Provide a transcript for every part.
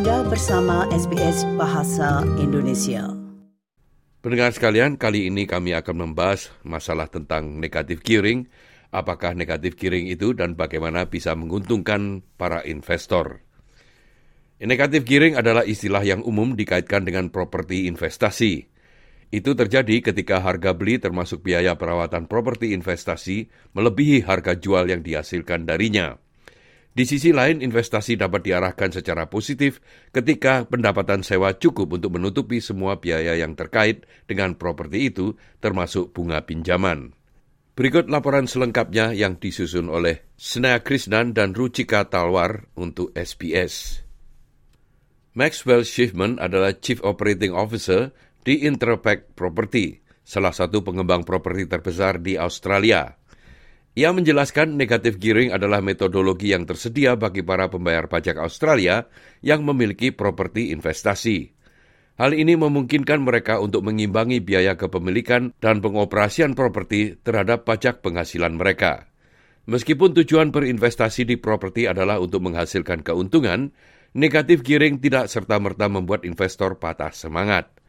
Anda bersama SBS Bahasa Indonesia. Pendengar sekalian, kali ini kami akan membahas masalah tentang negatif gearing, apakah negatif gearing itu dan bagaimana bisa menguntungkan para investor. Negatif gearing adalah istilah yang umum dikaitkan dengan properti investasi. Itu terjadi ketika harga beli termasuk biaya perawatan properti investasi melebihi harga jual yang dihasilkan darinya. Di sisi lain, investasi dapat diarahkan secara positif ketika pendapatan sewa cukup untuk menutupi semua biaya yang terkait dengan properti itu, termasuk bunga pinjaman. Berikut laporan selengkapnya yang disusun oleh Snea Krishnan dan Ruchika Talwar untuk SBS. Maxwell Schiffman adalah Chief Operating Officer di Interpack Property, salah satu pengembang properti terbesar di Australia. Ia menjelaskan negatif gearing adalah metodologi yang tersedia bagi para pembayar pajak Australia yang memiliki properti investasi. Hal ini memungkinkan mereka untuk mengimbangi biaya kepemilikan dan pengoperasian properti terhadap pajak penghasilan mereka. Meskipun tujuan berinvestasi di properti adalah untuk menghasilkan keuntungan, negatif gearing tidak serta-merta membuat investor patah semangat.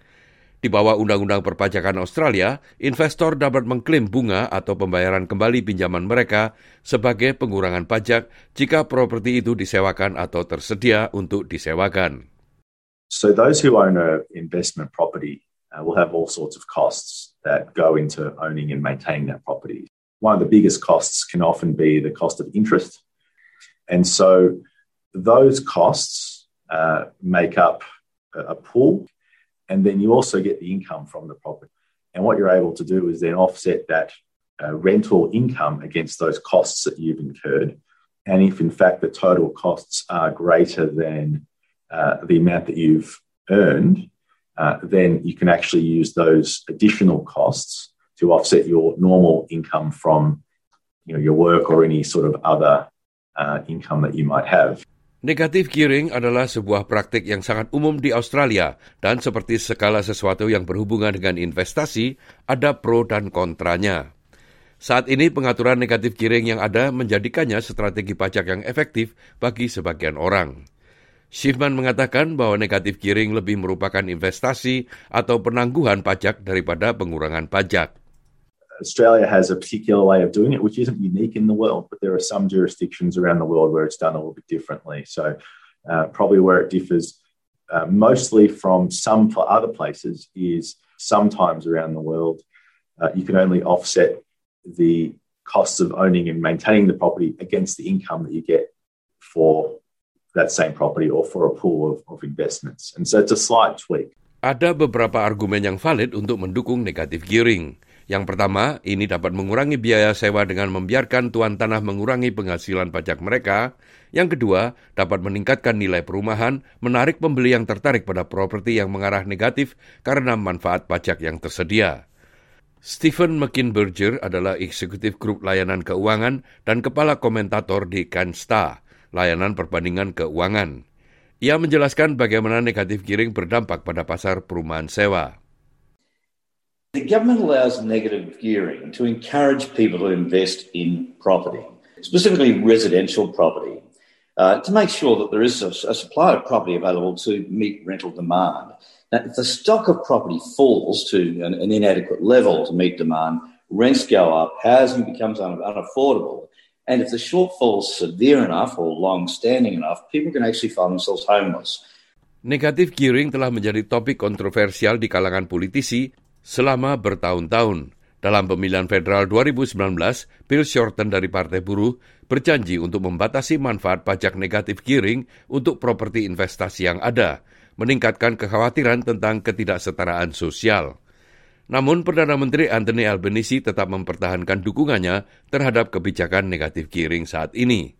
Di bawah Undang-Undang Perpajakan Australia, investor dapat mengklaim bunga atau pembayaran kembali pinjaman mereka sebagai pengurangan pajak jika properti itu disewakan atau tersedia untuk disewakan. So those who own an investment property uh, will have all sorts of costs that go into owning and maintaining that property. One of the biggest costs can often be the cost of interest. And so those costs uh, make up a pool and then you also get the income from the property. And what you're able to do is then offset that uh, rental income against those costs that you've incurred. And if in fact the total costs are greater than uh, the amount that you've earned, uh, then you can actually use those additional costs to offset your normal income from you know, your work or any sort of other uh, income that you might have. Negatif gearing adalah sebuah praktik yang sangat umum di Australia dan seperti segala sesuatu yang berhubungan dengan investasi, ada pro dan kontranya. Saat ini pengaturan negatif gearing yang ada menjadikannya strategi pajak yang efektif bagi sebagian orang. Schiffman mengatakan bahwa negatif gearing lebih merupakan investasi atau penangguhan pajak daripada pengurangan pajak. Australia has a particular way of doing it, which isn't unique in the world, but there are some jurisdictions around the world where it's done a little bit differently. So, uh, probably where it differs uh, mostly from some for other places is sometimes around the world, uh, you can only offset the costs of owning and maintaining the property against the income that you get for that same property or for a pool of, of investments. And so it's a slight tweak. Ada beberapa argumen yang valid untuk mendukung negatif gearing. Yang pertama, ini dapat mengurangi biaya sewa dengan membiarkan tuan tanah mengurangi penghasilan pajak mereka. Yang kedua, dapat meningkatkan nilai perumahan, menarik pembeli yang tertarik pada properti yang mengarah negatif karena manfaat pajak yang tersedia. Stephen McKinberger adalah eksekutif grup layanan keuangan dan kepala komentator di Cansta, layanan perbandingan keuangan. Ia menjelaskan bagaimana negatif giring berdampak pada pasar perumahan sewa. The government allows negative gearing to encourage people to invest in property, specifically residential property, uh, to make sure that there is a, a, supply of property available to meet rental demand. Now, if the stock of property falls to an, an inadequate level to meet demand, rents go up, housing becomes un- unaffordable. And if the shortfall is severe enough or long standing enough, people can actually find themselves homeless. Negatif gearing telah menjadi topik kontroversial di kalangan politisi selama bertahun-tahun. Dalam pemilihan federal 2019, Bill Shorten dari Partai Buruh berjanji untuk membatasi manfaat pajak negatif gearing untuk properti investasi yang ada, meningkatkan kekhawatiran tentang ketidaksetaraan sosial. Namun Perdana Menteri Anthony Albanese tetap mempertahankan dukungannya terhadap kebijakan negatif gearing saat ini.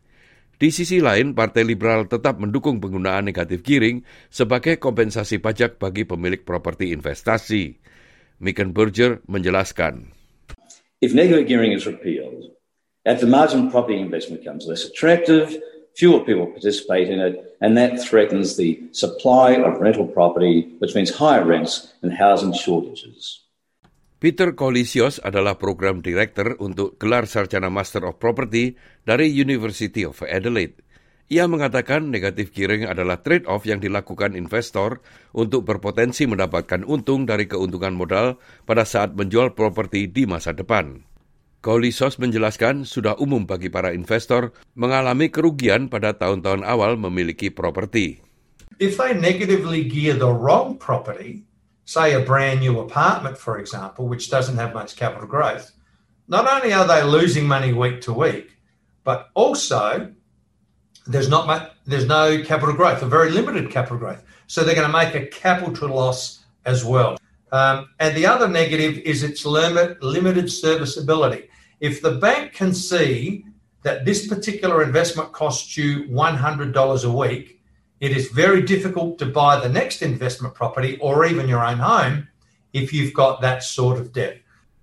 Di sisi lain, Partai Liberal tetap mendukung penggunaan negatif gearing sebagai kompensasi pajak bagi pemilik properti investasi. Mikan Berger menjelaskan. If negative gearing is repealed, at the margin property investment becomes less attractive, fewer people participate in it, and that threatens the supply of rental property, which means higher rents and housing shortages. Peter Kolisios adalah program director untuk gelar sarjana Master of Property dari University of Adelaide. Ia mengatakan negatif gearing adalah trade-off yang dilakukan investor untuk berpotensi mendapatkan untung dari keuntungan modal pada saat menjual properti di masa depan. Kolisos menjelaskan sudah umum bagi para investor mengalami kerugian pada tahun-tahun awal memiliki properti. If they negatively gear the wrong property, say a brand new apartment, for example, which doesn't have much capital growth, not only are they losing money week to week, but also there's not much, there's no capital growth, a very limited capital growth. So they're going to make a capital loss as well. Um, and the other negative is its limit, limited serviceability. If the bank can see that this particular investment costs you $100 a week, it is very difficult to buy the next investment property or even your own home if you've got that sort of debt.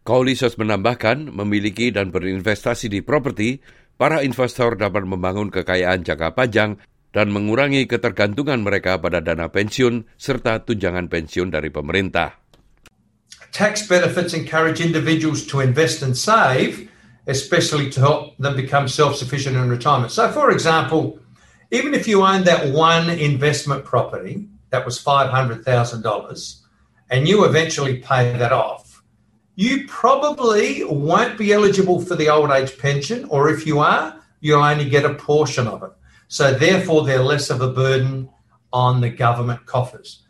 Kaulisos menambahkan memiliki dan berinvestasi di properti para investor dapat membangun kekayaan jangka panjang dan mengurangi ketergantungan mereka pada dana pensiun serta tunjangan pensiun dari pemerintah. Tax benefits encourage individuals to invest and save, especially to help them become self-sufficient in retirement. So, for example, even if you owned that one investment property that was $500,000 and you eventually pay that off, you probably won't be eligible for the old age pension, or if you are, you'll only get a portion of it. So, therefore, they're less of a burden on the government coffers.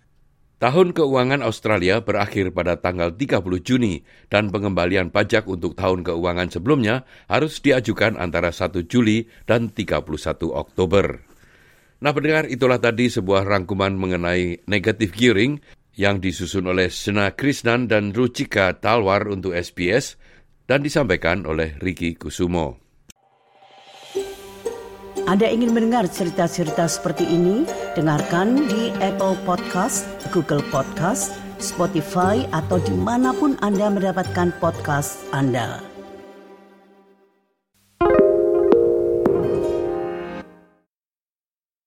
Tahun keuangan Australia berakhir pada tanggal 30 Juni dan pengembalian pajak untuk tahun keuangan sebelumnya harus diajukan antara 1 Juli dan 31 Oktober. Nah pendengar itulah tadi sebuah rangkuman mengenai negative gearing yang disusun oleh Sena Krishnan dan Ruchika Talwar untuk SBS dan disampaikan oleh Ricky Kusumo. Anda ingin mendengar cerita-cerita seperti ini? Dengarkan di Apple Podcast, Google Podcast, Spotify, atau di mana pun Anda mendapatkan podcast Anda.